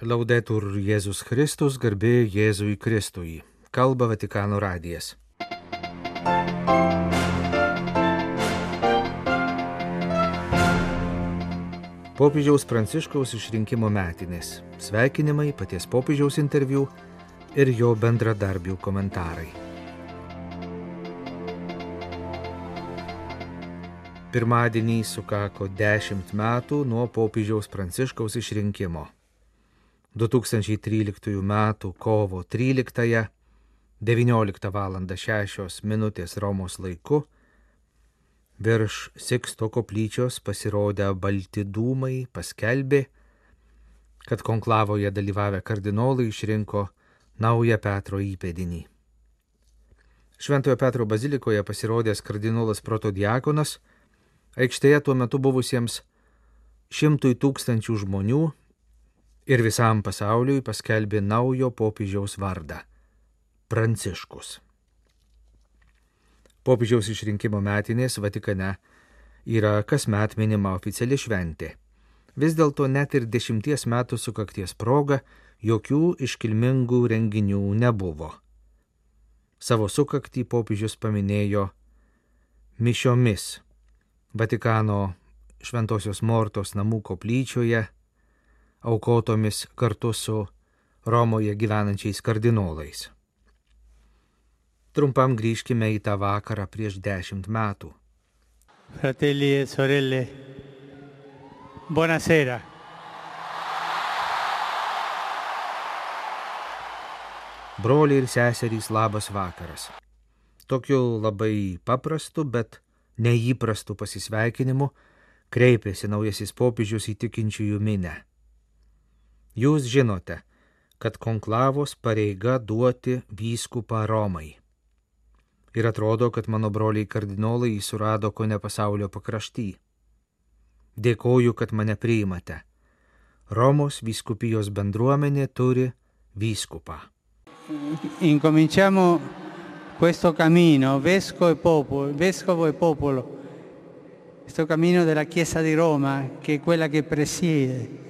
Laudetur Jėzus Kristus, garbė Jėzui Kristui. Kalba Vatikano radijas. Popiežiaus Pranciškaus išrinkimo metinės. Sveikinimai, paties popiežiaus interviu ir jo bendradarbių komentarai. Pirmadienį sukako 10 metų nuo popiežiaus Pranciškaus išrinkimo. 2013 m. kovo 13 19 val. 6 min. Romos laiku virš Siksto koplyčios pasirodę balti dūmai paskelbė, kad konklavoje dalyvavę kardinolai išrinko naują Petro įpėdinį. Šventojo Petro bazilikoje pasirodęs kardinolas protodiakonas aikštėje tuo metu buvusiems šimtui tūkstančių žmonių ir visam pasauliui paskelbė naujo popiežiaus vardą - Pranciškus. Popiežiaus išrinkimo metinės Vatikane yra kasmet minima oficiali šventė. Vis dėlto net ir dešimties metų sukakties proga jokių iškilmingų renginių nebuvo. Savo sukaktį popiežius paminėjo mišiomis Vatikano Šventojios Mortos namų koplyčioje, aukotomis kartu su Romoje gyvenančiais kardinolais. Trumpam grįžkime į tą vakarą prieš dešimt metų. Fratelli e sorelle, buonasera. Broliai ir seserys labas vakaras. Tokiu labai paprastu, bet neįprastu pasisveikinimu kreipėsi naujasis popiežius į tikinčiųjų minę. Jūs žinote, kad konklavos pareiga duoti vyskupą Romai. Ir atrodo, kad mano broliai kardinolai jį surado ko ne pasaulio pakrašty. Dėkoju, kad mane priimate. Romos vyskupijos bendruomenė turi vyskupą. Incominciamo questo cammino, vescovo e popolo, vescovo e popolo, questo cammino della Chiesa di Roma, che è quella che presiede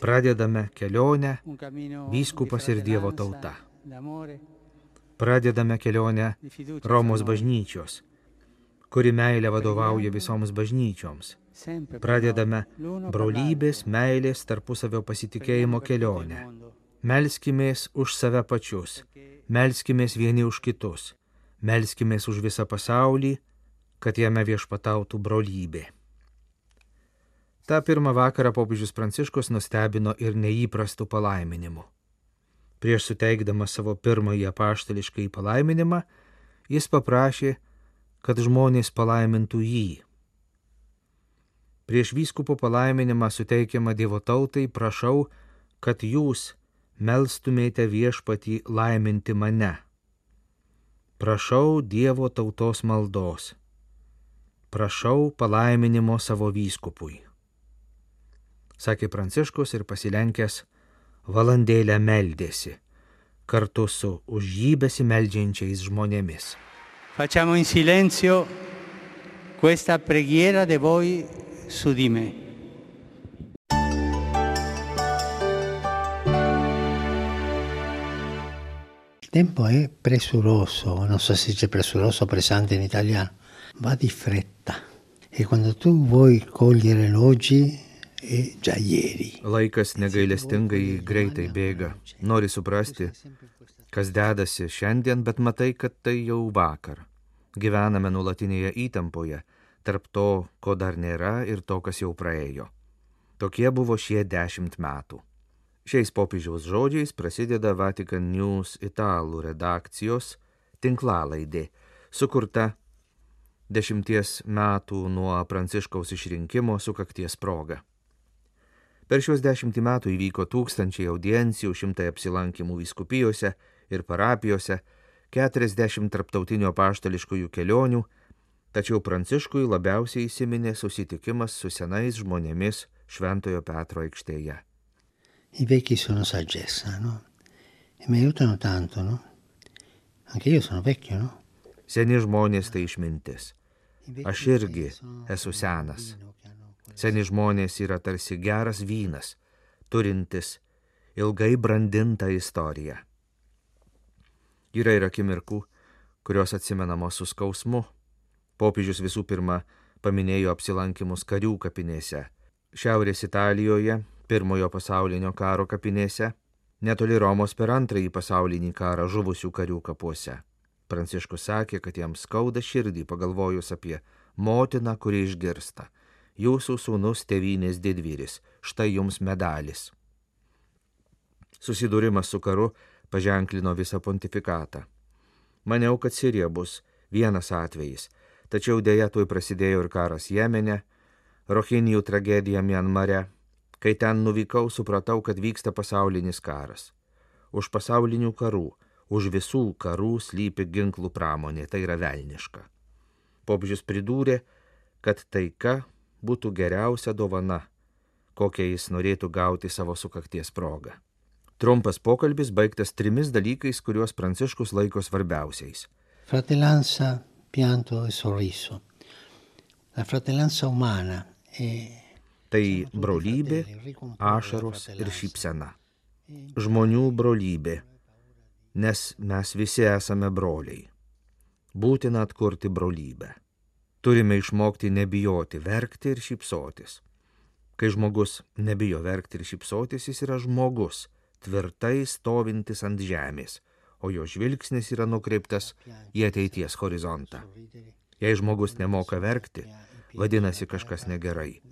Pradedame kelionę Vyskupas ir Dievo tauta. Pradedame kelionę Romos bažnyčios, kuri meilė vadovauja visoms bažnyčioms. Pradedame brolybės, meilės, tarpusavio pasitikėjimo kelionę. Melskimės už save pačius, melskimės vieni už kitus, melskimės už visą pasaulį, kad jame viešpatautų brolybė. Ta pirmą vakarą popiežius Pranciškus nustebino ir neįprastų palaiminimu. Prieš suteikdamas savo pirmąjį apaštališką palaiminimą, jis paprašė, kad žmonės palaimintų jį. Prieš vyskupo palaiminimą suteikiamą Dievo tautai prašau, kad jūs melstumėte viešpatį laiminti mane. Prašau Dievo tautos maldos. Prašau palaiminimo savo vyskupui. Sakė Pranciškus ir pasilenkęs valandėlę meldėsi kartu su už jį besimeldžiančiais žmonėmis. Facciamo in silenzio questa preghiera di voi su di me. Il tempo è presuroso, non so se dice presuroso, pressante in italiano, va di fretta. E quando tu vuoi cogliere l'oggi già ieri. Laikas negailestingai greitai bėga. Nori suprasti, kas dedasi šiandien, bet matai, kad tai jau vakar. Gyvename nulatinėje įtampoje tarp to, ko dar nėra ir to, kas jau praėjo. Tokie buvo šie dešimt metų. Šiais popiežiaus žodžiais prasideda Vatican News italų redakcijos tinklalaidė, sukurta dešimties metų nuo Pranciškaus išrinkimo sukakties proga. Per šios dešimtį metų įvyko tūkstančiai audiencijų, šimtai apsilankimų vyskupijose ir parapijose, 40 tarptautinio paštališkųjų kelionių, tačiau Pranciškui labiausiai įsiminė susitikimas su senais žmonėmis Šventojo Petro aikštėje. I vecchi sono saggezza, no? E mi aiutano tanto, no? Anche io sono vecchio, no? Seni žmonės tai išmintis. Aš irgi esu senas. Seni žmonės yra tarsi geras vynas, turintis ilgai brandintą istoriją. Yra ir akimirkų, kurios atsimenamos su skausmu. Popiežius visų pirma paminėjo apsilankimus karių kapinėse. Šiaurės Italijoje, pirmojo pasaulinio karo kapinėse, netoli Romos per antrąjį pasaulinį karą žuvusių karių kapuose. Pranciškus sakė, kad jam skauda širdį pagalvojus apie motiną, kuri išgirsta. Jūsų sūnus tėvynės didvyris, štai jums medalis. Susidūrimas su karu paženklino visą pontifikatą. Maniau, kad Sirija bus vienas atvejis, tačiau dėja tuoj prasidėjo ir karas Jemene, Rohinijų tragedija Mianmare. Kai ten nuvykau, supratau, kad vyksta pasaulinis karas. Už pasaulinių karų, už visų karų slypi ginklų pramonė, tai yra velniška. Popžius pridūrė, kad taika būtų geriausia dovana, kokią jis norėtų gauti savo sukakties progą. Trumpas pokalbis baigtas trimis dalykais, kuriuos Pranciškus laiko svarbiausiais. Fratellanza, pianto e sorriso. La fratellanza umana è Tai brolybė, ašaros ir šypsena. Žmonių brolybė, nes mes visi esame broliai. Būtina atkurti brolybę. Turime išmokti nebijoti, verkti ir šypsotis. Kai žmogus nebijo verkti ir šypsotis, jis yra žmogus, tvirtai stovintis ant žemės, o jo žvilgsnis yra nukreiptas į ateities horizontą. Jei žmogus nemoka verkti, vadinasi kažkas negerai,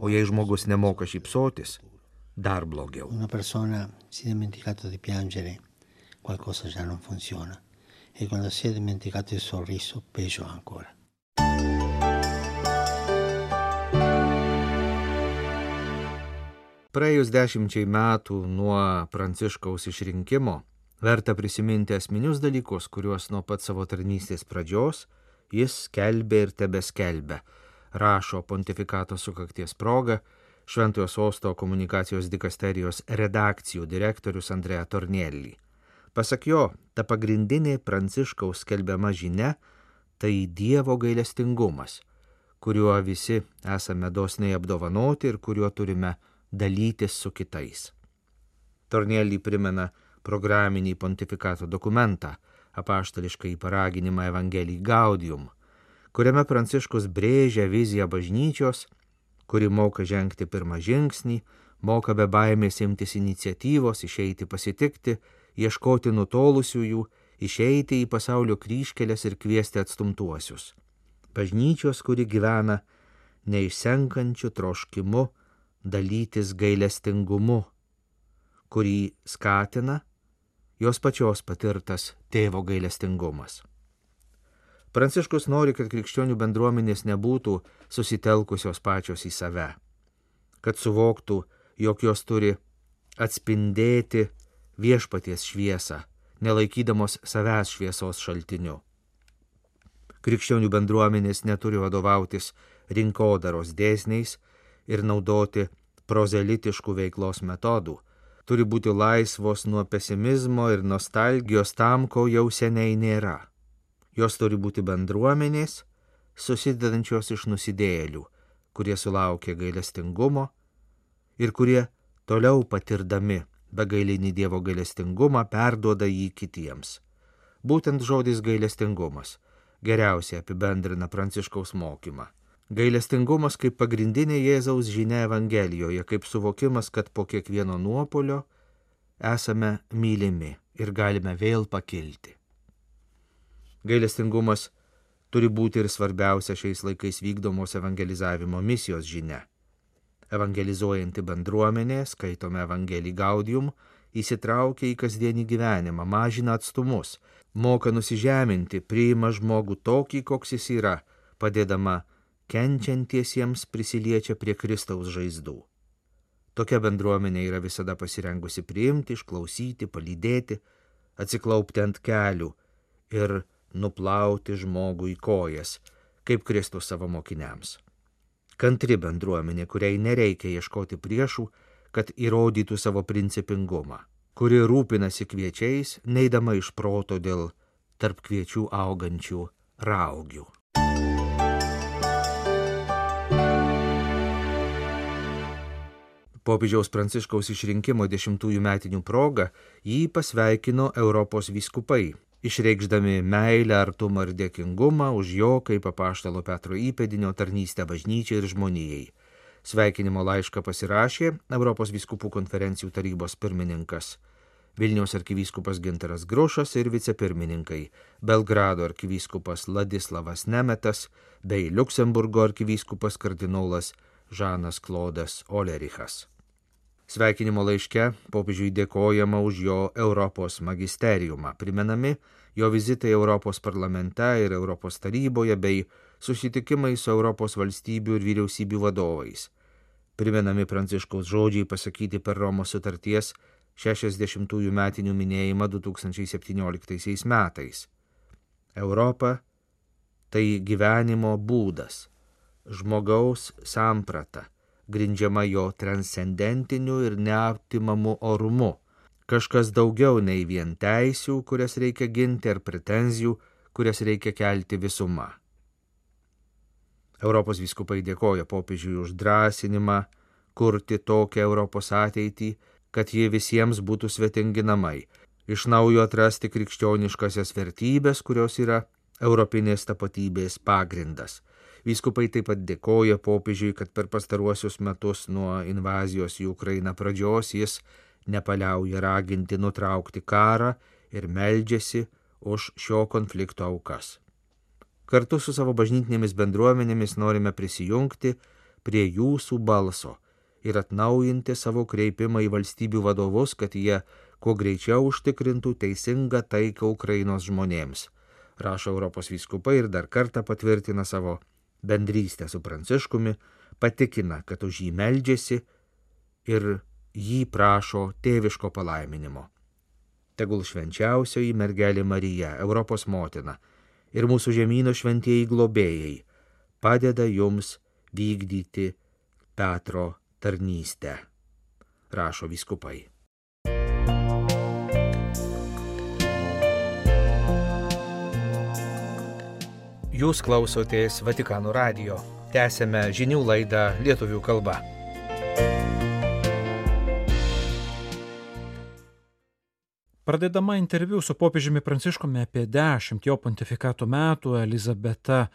o jei žmogus nemoka šypsotis, dar blogiau. Una persona si è dimenticato di piangere, qualcosa già non funziona. E quando si è dimenticato il sorriso, peggio ancora. Praėjus dešimčiai metų nuo Pranciškaus išrinkimo, verta prisiminti esminius dalykus, kuriuos nuo pat savo tarnystės pradžios jis skelbė ir tebeskelbė, rašo pontifikato sukakties proga Šventojo Sosto komunikacijos dikasterijos redakcijų direktorius Andrea Tornelli. Pasak jo, ta pagrindinė Pranciškaus skelbiama žinia - tai Dievo gailestingumas, kuriuo visi esame dosniai apdovanoti ir kuriuo turime dalytis su kitais. Tornelį primena programinį pontifikato dokumentą, apaštališkai paraginimą Evangelijai Gaudium, kuriame Pranciškus brėžia viziją bažnyčios, kuri moka žengti pirmą žingsnį, moka be baimės imtis iniciatyvos, išeiti pasitikti, ieškoti nutolusiųjų, išeiti į pasaulio kryškelės ir kviesti atstumtuosius. Bažnyčios, kuri gyvena neišsenkančiu troškimu dalytis gailestingumu, kurį skatina jos pačios patirtas tėvo gailestingumas. Pranciškus nori, kad krikščionių bendruomenės nebūtų susitelkusios pačios į save, kad suvoktų, jog jos turi atspindėti viešpaties šviesą, nelaikydamos savęs šviesos šaltiniu. Krikščionių bendruomenės neturi vadovautis rinkodaros dėsniais ir naudoti prozelitiškų veiklos metodų, turi būti laisvos nuo pesimizmo ir nostalgijos tam, ko jau seniai nėra. Jos turi būti bendruomenės, susidedančios iš nusidėjėlių, kurie sulaukia gailestingumo ir kurie toliau patirdami begailinį Dievo gailestingumą perduoda jį kitiems. Būtent žodis gailestingumas geriausiai apibendrina pranciškaus mokymą. Gailestingumas kaip pagrindinė Jėzaus žinia Evangelijoje, kaip suvokimas, kad po kiekvieno nuopolio esame mylimi ir galime vėl pakilti. Gailestingumas turi būti ir svarbiausia šiais laikais vykdomos evangelizavimo misijos žinia. Evangelizuojanti bendruomenė, skaitome Evangelį Gaudium, įsitraukia į kasdienį gyvenimą, mažina atstumus, moka nusižeminti, priima žmogų tokį, koks jis yra, padėdama kenčiantiesiems prisiliečia prie Kristaus žaizdų. Tokia bendruomenė yra visada pasirengusi priimti, išklausyti, palydėti, atsiklaupti ant kelių ir nuplauti žmogų į kojas, kaip Kristus savo mokiniams. Kantri bendruomenė, kuriai nereikia ieškoti priešų, kad įrodytų savo principingumą, kuri rūpinasi kviečiais, neidama iš proto dėl tarp kviečių augančių raugių. Popiežiaus Pranciškaus išrinkimo dešimtųjų metinių proga jį pasveikino Europos vyskupai, išreikšdami meilę, artumą ir dėkingumą už jo kaip apaštalo Petro įpėdinio tarnystę bažnyčiai ir žmonijai. Sveikinimo laišką pasirašė Europos vyskupų konferencijų tarybos pirmininkas Vilniaus arkivyskupas Ginteras Grušas ir vicepirmininkai Belgrado arkivyskupas Ladislavas Nemetas bei Luksemburgo arkivyskupas kardinolas Žanas Klodas Olerichas. Sveikinimo laiške popiežiui dėkojama už jo Europos magisteriumą, primenami jo vizitai Europos parlamente ir Europos taryboje bei susitikimai su Europos valstybių ir vyriausybių vadovais. Primenami Pranciškaus žodžiai pasakyti per Romos sutarties 60-ųjų metinių minėjimą 2017 metais. Europa tai gyvenimo būdas, žmogaus samprata, grindžiama jo transcendentiniu ir neaptimamu orumu, kažkas daugiau nei vien teisių, kurias reikia ginti, ar pretenzijų, kurias reikia kelti visuma. Europos viskupai dėkoja popiežiui už drąsinimą kurti tokią Europos ateitį, kad jie visiems būtų svetingi namai, iš naujo atrasti krikščioniškasias vertybės, kurios yra europinės tapatybės pagrindas. Vyskupai taip pat dėkoja popiežiui, kad per pastaruosius metus nuo invazijos į Ukrainą pradžios jis nepaliauja raginti nutraukti karą ir meldžiasi už šio konflikto aukas. Kartu su savo bažnytinėmis bendruomenėmis norime prisijungti prie jūsų balso ir atnaujinti savo kreipimą į valstybių vadovus, kad jie kuo greičiau užtikrintų teisingą taiką Ukrainos žmonėms. Rašo Europos vyskupai ir dar kartą patvirtina savo bendrystę su Pranciškumi, patikina, kad už jį meldžiasi ir jį prašo tėviško palaiminimo. Tegul švenčiausioji mergelė Marija, Europos motina ir mūsų žemynų šventieji globėjai padeda jums vykdyti Petro tarnystę, rašo viskupai. Jūs klausotės Vatikano radio. Tęsėme žinių laidą lietuvių kalba. Pradedama interviu su popiežiumi Pranciškumi apie dešimt jo pontifikato metų, Elizabeta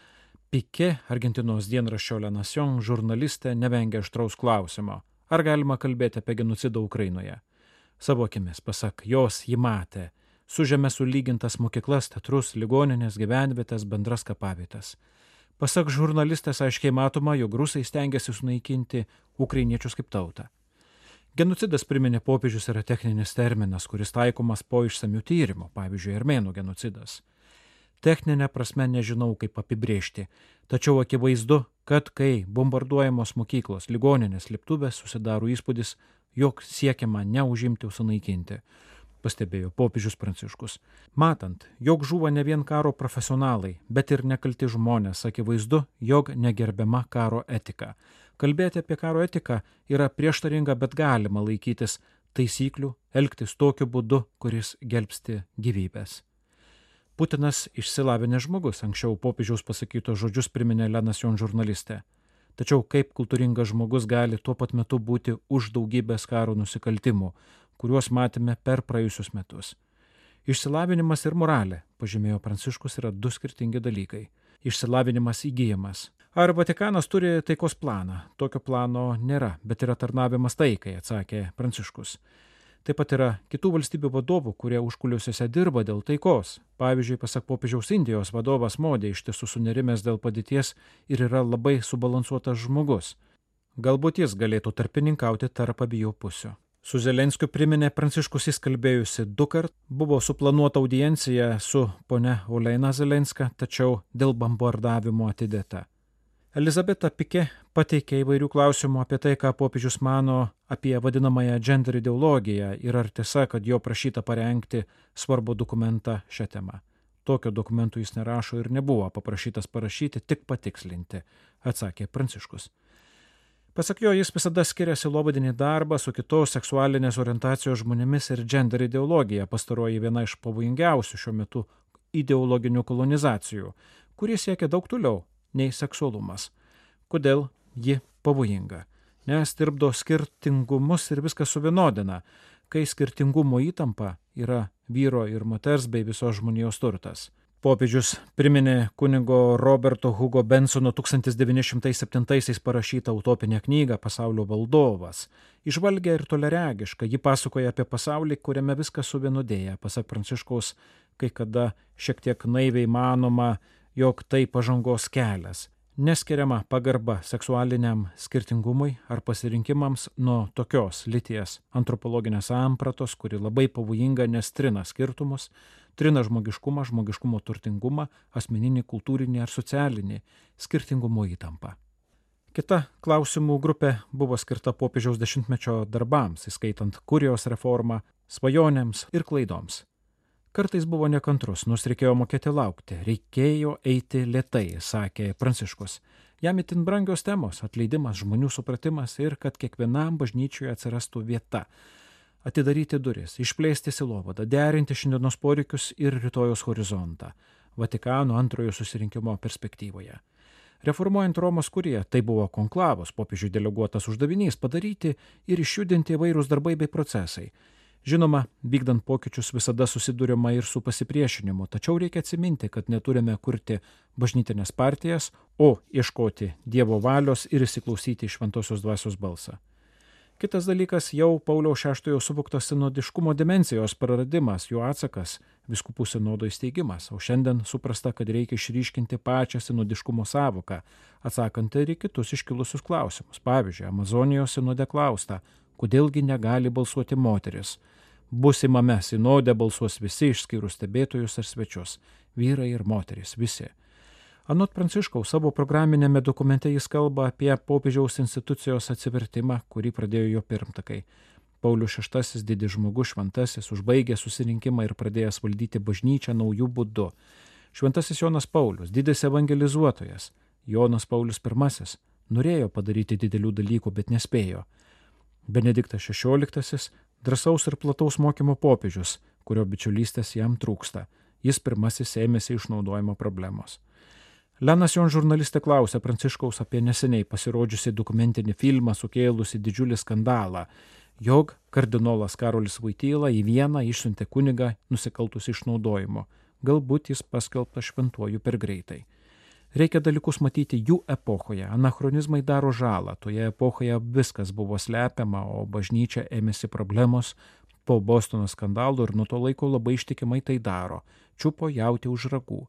Pike, Argentinos dienraščio Le Nation žurnalistė, nevengia aštraus klausimo, ar galima kalbėti apie genocidą Ukrainoje. Savo akimis, pasak jos, ji matė su žemė sulygintas mokyklas, teatrus, ligoninės, gyvenvietės, bendras kapavietas. Pasak žurnalistės aiškiai matoma, jog rusai stengiasi sunaikinti ukrainiečius kaip tautą. Genocidas priminė popiežius yra techninis terminas, kuris taikomas po išsamių tyrimų, pavyzdžiui, armėnų genocidas. Techninė prasme nežinau, kaip apibriežti, tačiau akivaizdu, kad kai bombarduojamos mokyklos, ligoninės, liptuvės susidaro įspūdis, jog siekiama neužimti, sunaikinti, pastebėjo popiežius Pranciškus. Matant, jog žuvo ne vien karo profesionalai, bet ir nekalti žmonės, akivaizdu, jog negerbiama karo etika. Kalbėti apie karo etiką yra prieštaringa, bet galima laikytis taisyklių, elgtis tokiu būdu, kuris gelbsti gyvybės. Putinas išsilavinęs žmogus, anksčiau popiežiaus pasakytos žodžius priminė Lenas Jon žurnalistė. Tačiau kaip kultūringas žmogus gali tuo pat metu būti už daugybės karo nusikaltimų, kuriuos matėme per praėjusius metus. Išsilavinimas ir moralė, pažymėjo Pranciškus, yra du skirtingi dalykai. Išsilavinimas įgyjamas. Ar Vatikanas turi taikos planą? Tokio plano nėra, bet yra tarnavimas taikai, atsakė Pranciškus. Taip pat yra kitų valstybių vadovų, kurie užkuliuosiuose dirba dėl taikos. Pavyzdžiui, pasak popiežiaus Indijos vadovas Modė iš tiesų sunerimęs dėl padėties ir yra labai subalansuotas žmogus. Galbūt jis galėtų tarpininkauti tarp abiejų pusių. Su Zelenskiu priminė Pranciškus jis kalbėjusi du kart, buvo suplanuota audiencija su ponia Oleina Zelenska, tačiau dėl bombardavimo atidėta. Elizabeta Pike pateikė įvairių klausimų apie tai, ką popiežius mano apie vadinamąją gender ideologiją ir ar tiesa, kad jo prašyta parengti svarbų dokumentą šią temą. Tokio dokumento jis nerašo ir nebuvo paprašytas parašyti, tik patikslinti, atsakė Pranciškus. Pasak jo, jis visada skiriasi lobadinį darbą su kitos seksualinės orientacijos žmonėmis ir gender ideologija, pastaroji viena iš pavojingiausių šiuo metu ideologinių kolonizacijų, kurie siekia daug toliau nei seksualumas. Kodėl ji pavojinga? nes tirpdo skirtingumus ir viską suvienodina, kai skirtingumo įtampa yra vyro ir moters bei visos žmonijos turtas. Popiežius priminė kunigo Roberto Hugo Bensono 1907 parašytą utopinę knygą Pasaulio valdovas. Išvalgia ir toleregiška, ji pasakoja apie pasaulį, kuriame viskas suvienodėja. Pasak Pranciškaus, kai kada šiek tiek naiviai manoma, jog tai pažangos kelias. Neskiriama pagarba seksualiniam skirtingumui ar pasirinkimams nuo tokios lyties antropologinės sampratos, kuri labai pavojinga, nes trina skirtumus, trina žmogiškumą, žmogiškumo turtingumą, asmeninį, kultūrinį ar socialinį skirtingumo įtampą. Kita klausimų grupė buvo skirta popiežiaus dešimtmečio darbams, įskaitant kurijos reformą, svajonėms ir klaidoms. Kartais buvo nekantrus, nors reikėjo mokėti laukti, reikėjo eiti lietai, sakė Pranciškus. Jam itin brangios temos - atleidimas, žmonių supratimas ir kad kiekvienam bažnyčioje atsirastų vieta atidaryti duris, išplėsti silovadą, derinti šiandienos poreikius ir rytojos horizontą Vatikano antrojo susirinkimo perspektyvoje. Reformuojant Romos kuriją, tai buvo konklavos popiežių deleguotas uždavinys padaryti ir išjudinti įvairūs darbai bei procesai. Žinoma, vykdant pokyčius visada susidurima ir su pasipriešinimu, tačiau reikia atsiminti, kad neturime kurti bažnytinės partijas, o ieškoti Dievo valios ir įsiklausyti į šventosios dvasios balsą. Kitas dalykas - jau Pauliaus VI suvoktas sinodiškumo dimensijos praradimas, jo atsakas - viskupų sinodo įsteigimas, o šiandien suprasta, kad reikia išryškinti pačią sinodiškumo savoką, atsakant ir į kitus iškilusius klausimus. Pavyzdžiui, Amazonijos sinode klausta, kodėlgi negali balsuoti moteris. Bus įmame sinode balsuos visi išskyrus stebėtojus ar svečius - vyrai ir moteris, visi. Anot Pranciškaus savo programinėme dokumente jis kalba apie popiežiaus institucijos atsivertimą, kurį pradėjo jo pirmtakai. Paulius VI didis žmogus šventasis užbaigė susirinkimą ir pradėjęs valdyti bažnyčią naujų būdų. Šventasis Jonas Paulius, didis evangelizuotojas, Jonas Paulius I, norėjo padaryti didelių dalykų, bet nespėjo. Benediktas XVI, drąsaus ir plataus mokymo popiežius, kurio bičiulystės jam trūksta. Jis pirmasis ėmėsi išnaudojimo problemos. Lenas Jon žurnalistė klausė Pranciškaus apie neseniai pasirodžiusi dokumentinį filmą sukėlusi didžiulį skandalą, jog kardinolas Karolis Vaityla į vieną išsiuntė kunigą nusikaltus išnaudojimo. Galbūt jis paskelbtas šventuoju per greitai. Reikia dalykus matyti jų epochoje. Anachronizmai daro žalą. Toje epochoje viskas buvo slepiama, o bažnyčia ėmėsi problemos po Bostono skandalų ir nuo to laiko labai ištikimai tai daro. Čiupo jauti už ragų.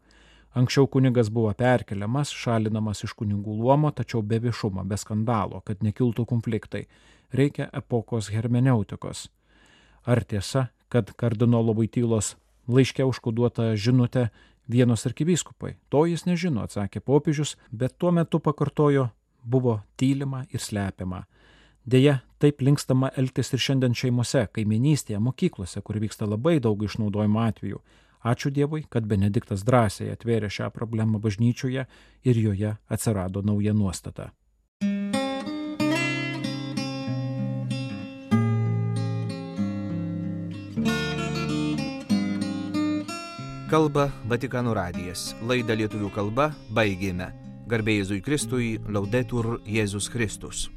Anksčiau kunigas buvo perkeliamas, šalinamas iš kunigų luomo, tačiau be viešumo, be skandalo, kad nekiltų konfliktai. Reikia epokos hermeneutikos. Ar tiesa, kad kardinolo Vaitylos laiške užkoduota žinutė vienos arkivyskupai? To jis nežino, atsakė popiežius, bet tuo metu pakartojo, buvo tylima ir slepiama. Deja, taip linkstama elgtis ir šiandien šeimose, kaiminystėje, mokyklose, kur vyksta labai daug išnaudojimo atvejų. Ačiū Dievui, kad Benediktas drąsiai atvėrė šią problemą bažnyčioje ir joje atsirado nauja nuostata. Kalba Vatikanų radijas. Laidą lietuvių kalba baigėme. Garbėjai Jėzui Kristui, laudetur Jėzus Kristus.